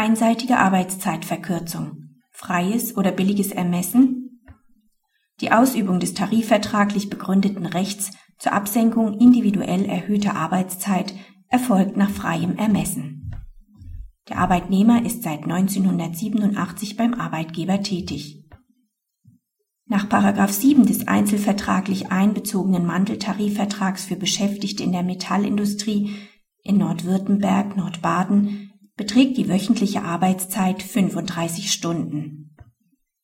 Einseitige Arbeitszeitverkürzung. Freies oder billiges Ermessen. Die Ausübung des tarifvertraglich begründeten Rechts zur Absenkung individuell erhöhter Arbeitszeit erfolgt nach freiem Ermessen. Der Arbeitnehmer ist seit 1987 beim Arbeitgeber tätig. Nach 7 des einzelvertraglich einbezogenen Manteltarifvertrags für Beschäftigte in der Metallindustrie in Nordwürttemberg, Nordbaden beträgt die wöchentliche Arbeitszeit 35 Stunden.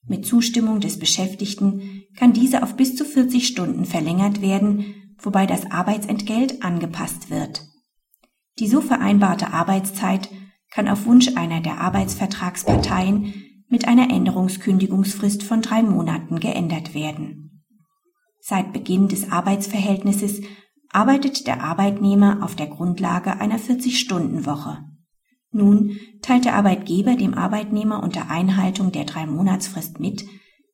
Mit Zustimmung des Beschäftigten kann diese auf bis zu 40 Stunden verlängert werden, wobei das Arbeitsentgelt angepasst wird. Die so vereinbarte Arbeitszeit kann auf Wunsch einer der Arbeitsvertragsparteien mit einer Änderungskündigungsfrist von drei Monaten geändert werden. Seit Beginn des Arbeitsverhältnisses arbeitet der Arbeitnehmer auf der Grundlage einer 40-Stunden-Woche. Nun teilt der Arbeitgeber dem Arbeitnehmer unter Einhaltung der Drei-Monatsfrist mit,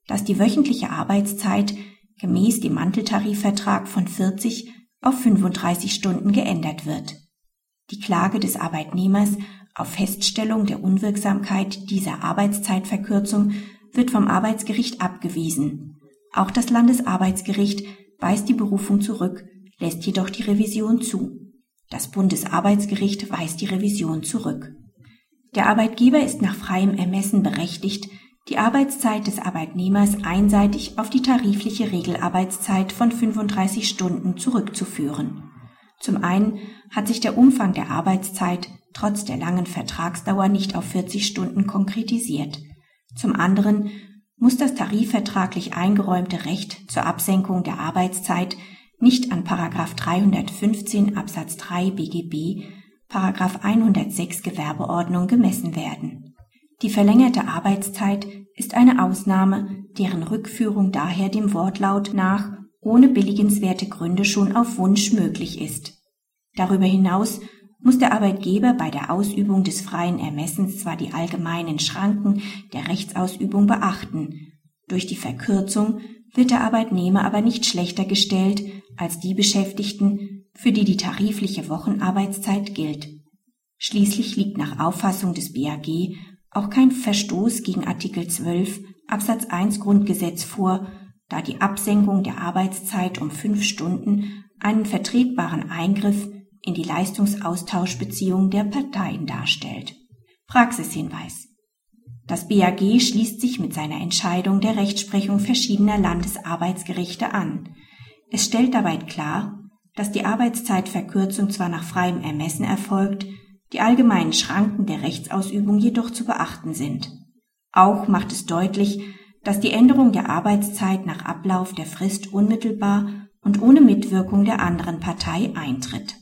dass die wöchentliche Arbeitszeit gemäß dem Manteltarifvertrag von 40 auf 35 Stunden geändert wird. Die Klage des Arbeitnehmers auf Feststellung der Unwirksamkeit dieser Arbeitszeitverkürzung wird vom Arbeitsgericht abgewiesen. Auch das Landesarbeitsgericht weist die Berufung zurück, lässt jedoch die Revision zu. Das Bundesarbeitsgericht weist die Revision zurück. Der Arbeitgeber ist nach freiem Ermessen berechtigt, die Arbeitszeit des Arbeitnehmers einseitig auf die tarifliche Regelarbeitszeit von 35 Stunden zurückzuführen. Zum einen hat sich der Umfang der Arbeitszeit trotz der langen Vertragsdauer nicht auf 40 Stunden konkretisiert. Zum anderen muss das tarifvertraglich eingeräumte Recht zur Absenkung der Arbeitszeit nicht an 315 Absatz 3 BGB, 106 Gewerbeordnung gemessen werden. Die verlängerte Arbeitszeit ist eine Ausnahme, deren Rückführung daher dem Wortlaut nach ohne billigenswerte Gründe schon auf Wunsch möglich ist. Darüber hinaus muss der Arbeitgeber bei der Ausübung des freien Ermessens zwar die allgemeinen Schranken der Rechtsausübung beachten, durch die Verkürzung wird der Arbeitnehmer aber nicht schlechter gestellt als die Beschäftigten, für die die tarifliche Wochenarbeitszeit gilt. Schließlich liegt nach Auffassung des BAG auch kein Verstoß gegen Artikel 12 Absatz 1 Grundgesetz vor, da die Absenkung der Arbeitszeit um fünf Stunden einen vertretbaren Eingriff in die Leistungsaustauschbeziehungen der Parteien darstellt. Praxishinweis. Das BAG schließt sich mit seiner Entscheidung der Rechtsprechung verschiedener Landesarbeitsgerichte an. Es stellt dabei klar, dass die Arbeitszeitverkürzung zwar nach freiem Ermessen erfolgt, die allgemeinen Schranken der Rechtsausübung jedoch zu beachten sind. Auch macht es deutlich, dass die Änderung der Arbeitszeit nach Ablauf der Frist unmittelbar und ohne Mitwirkung der anderen Partei eintritt